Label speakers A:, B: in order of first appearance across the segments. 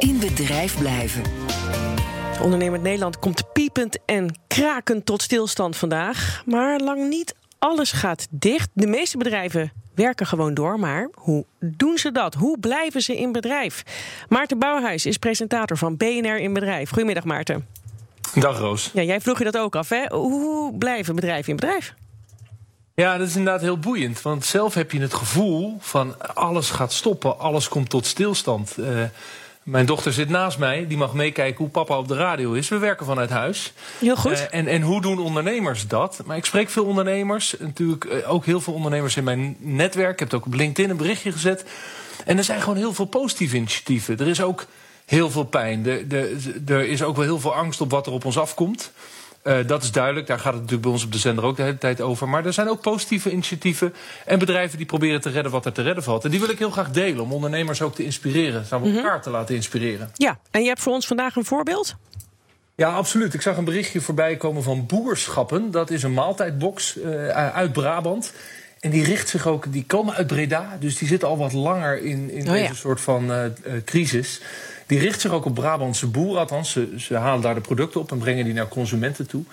A: In bedrijf blijven.
B: Ondernemend Nederland komt piepend en krakend tot stilstand vandaag. Maar lang niet alles gaat dicht. De meeste bedrijven werken gewoon door. Maar hoe doen ze dat? Hoe blijven ze in bedrijf? Maarten Bouwhuis is presentator van BNR in Bedrijf. Goedemiddag, Maarten.
C: Dag Roos.
B: Ja, jij vroeg je dat ook af, hè? Hoe blijven bedrijven in bedrijf?
C: Ja, dat is inderdaad heel boeiend. Want zelf heb je het gevoel van alles gaat stoppen, alles komt tot stilstand. Uh, mijn dochter zit naast mij, die mag meekijken hoe papa op de radio is. We werken vanuit huis.
B: Heel goed.
C: Uh, en, en hoe doen ondernemers dat? Maar ik spreek veel ondernemers, natuurlijk uh, ook heel veel ondernemers in mijn netwerk. Ik heb het ook op LinkedIn een berichtje gezet. En er zijn gewoon heel veel positieve initiatieven. Er is ook heel veel pijn. Er, er, er is ook wel heel veel angst op wat er op ons afkomt. Uh, dat is duidelijk. Daar gaat het natuurlijk bij ons op de zender ook de hele tijd over. Maar er zijn ook positieve initiatieven en bedrijven die proberen te redden wat er te redden valt. En die wil ik heel graag delen om ondernemers ook te inspireren. Samen mm -hmm. elkaar te laten inspireren.
B: Ja, en je hebt voor ons vandaag een voorbeeld?
C: Ja, absoluut. Ik zag een berichtje voorbij komen van Boerschappen. Dat is een maaltijdbox uh, uit Brabant. En die richt zich ook, die komen uit Breda, dus die zitten al wat langer in, in oh, deze soort van uh, crisis. Die richt zich ook op Brabantse boeren, althans. Ze, ze, halen daar de producten op en brengen die naar consumenten toe.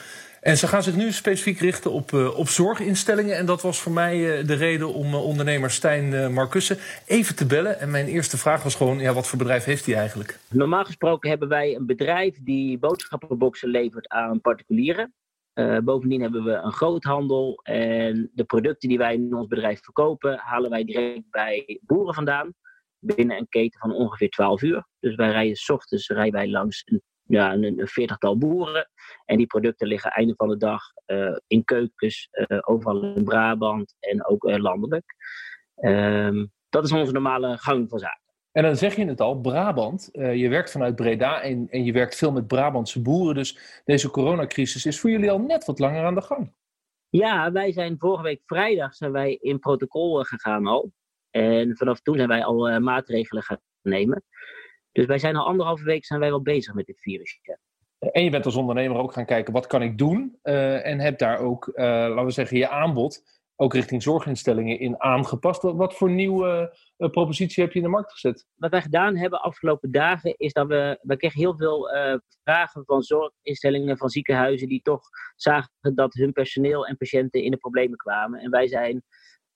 C: En ze gaan zich nu specifiek richten op, uh, op zorginstellingen. En dat was voor mij uh, de reden om uh, ondernemer Stijn Marcussen even te bellen. En mijn eerste vraag was gewoon, ja, wat voor bedrijf heeft hij eigenlijk?
D: Normaal gesproken hebben wij een bedrijf die boodschappenboxen levert aan particulieren. Bovendien hebben we een groothandel en de producten die wij in ons bedrijf verkopen, halen wij direct bij boeren vandaan. Binnen een keten van ongeveer 12 uur. Dus wij rijden s ochtends rijden wij langs een, ja, een, een veertigtal boeren. En die producten liggen einde van de dag uh, in keukens, uh, overal in Brabant en ook landelijk. Um, dat is onze normale gang van zaken.
C: En dan zeg je het al, Brabant. Je werkt vanuit Breda en, en je werkt veel met Brabantse boeren. Dus deze coronacrisis is voor jullie al net wat langer aan de gang.
D: Ja, wij zijn vorige week vrijdag zijn wij in protocol gegaan al. En vanaf toen zijn wij al uh, maatregelen gaan nemen. Dus wij zijn al anderhalve week zijn wij wel bezig met dit virus.
C: En je bent als ondernemer ook gaan kijken, wat kan ik doen? Uh, en heb daar ook, laten we zeggen, je aanbod ook richting zorginstellingen in aangepast. Wat, wat voor nieuwe propositie heb je in de markt gezet?
D: Wat wij gedaan hebben afgelopen dagen is dat we, we kregen heel veel vragen van zorginstellingen, van ziekenhuizen, die toch zagen dat hun personeel en patiënten in de problemen kwamen. En wij zijn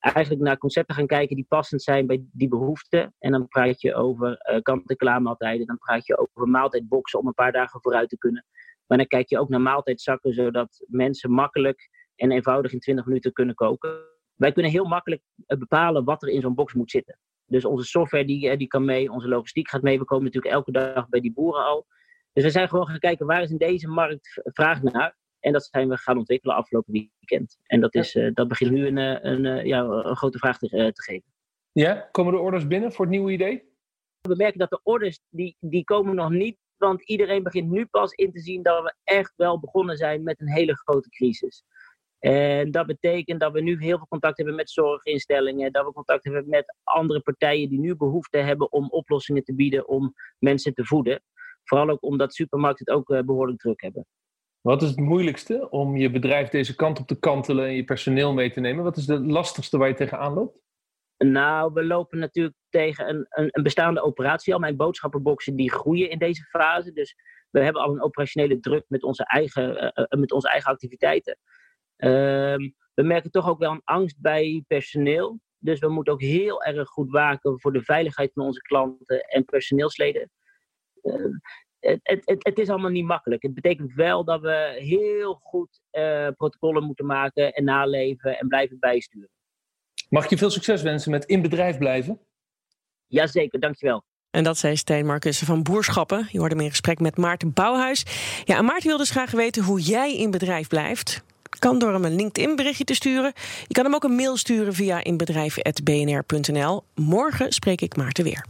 D: eigenlijk naar concepten gaan kijken die passend zijn bij die behoeften. En dan praat je over uh, kant-en-klaar maaltijden, dan praat je over maaltijdboxen om een paar dagen vooruit te kunnen. Maar dan kijk je ook naar maaltijdzakken, zodat mensen makkelijk en eenvoudig in 20 minuten kunnen koken. Wij kunnen heel makkelijk bepalen wat er in zo'n box moet zitten. Dus onze software die, die kan mee, onze logistiek gaat mee. We komen natuurlijk elke dag bij die boeren al. Dus we zijn gewoon gaan kijken waar is in deze markt vraag naar. En dat zijn we gaan ontwikkelen afgelopen weekend. En dat, is, uh, dat begint nu een, een, ja, een grote vraag te, te geven.
C: Ja, komen de orders binnen voor het nieuwe idee?
D: We merken dat de orders, die, die komen nog niet. Want iedereen begint nu pas in te zien dat we echt wel begonnen zijn met een hele grote crisis. En dat betekent dat we nu heel veel contact hebben met zorginstellingen, dat we contact hebben met andere partijen die nu behoefte hebben om oplossingen te bieden om mensen te voeden. Vooral ook omdat supermarkten het ook behoorlijk druk hebben.
C: Wat is het moeilijkste om je bedrijf deze kant op te kantelen en je personeel mee te nemen? Wat is het lastigste waar je tegenaan loopt?
D: Nou, we lopen natuurlijk tegen een, een, een bestaande operatie al. Mijn boodschappenboxen die groeien in deze fase. Dus we hebben al een operationele druk met onze eigen, uh, uh, met onze eigen activiteiten. Um, we merken toch ook wel een angst bij personeel. Dus we moeten ook heel erg goed waken voor de veiligheid van onze klanten en personeelsleden. Uh, het, het, het, is allemaal niet makkelijk. Het betekent wel dat we heel goed uh, protocollen moeten maken en naleven en blijven bijsturen.
C: Mag ik je veel succes wensen met in bedrijf blijven?
D: Jazeker, dankjewel.
B: En dat zei Stijn Markussen van Boerschappen. Je hoorde hem in gesprek met Maarten Bouwhuis. Ja, en Maarten wil dus graag weten hoe jij in bedrijf blijft kan door hem een LinkedIn-berichtje te sturen. Je kan hem ook een mail sturen via inbedrijf.bnr.nl. Morgen spreek ik Maarten weer.